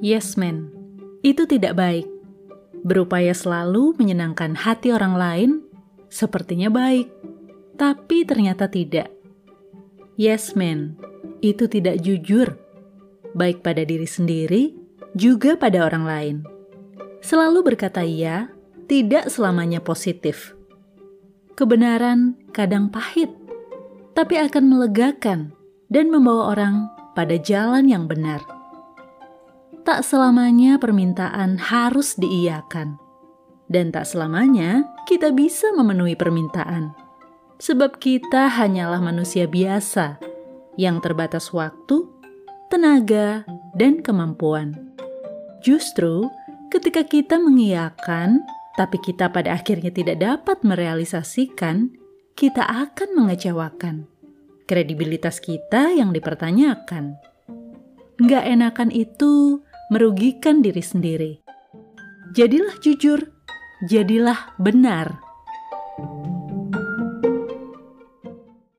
Yes man, itu tidak baik. Berupaya selalu menyenangkan hati orang lain sepertinya baik, tapi ternyata tidak. Yes man, itu tidak jujur, baik pada diri sendiri juga pada orang lain. Selalu berkata iya tidak selamanya positif. Kebenaran kadang pahit, tapi akan melegakan dan membawa orang pada jalan yang benar. Tak selamanya permintaan harus diiyakan, dan tak selamanya kita bisa memenuhi permintaan, sebab kita hanyalah manusia biasa yang terbatas waktu, tenaga, dan kemampuan. Justru ketika kita mengiyakan, tapi kita pada akhirnya tidak dapat merealisasikan, kita akan mengecewakan kredibilitas kita yang dipertanyakan. Gak enakan itu merugikan diri sendiri. Jadilah jujur, jadilah benar.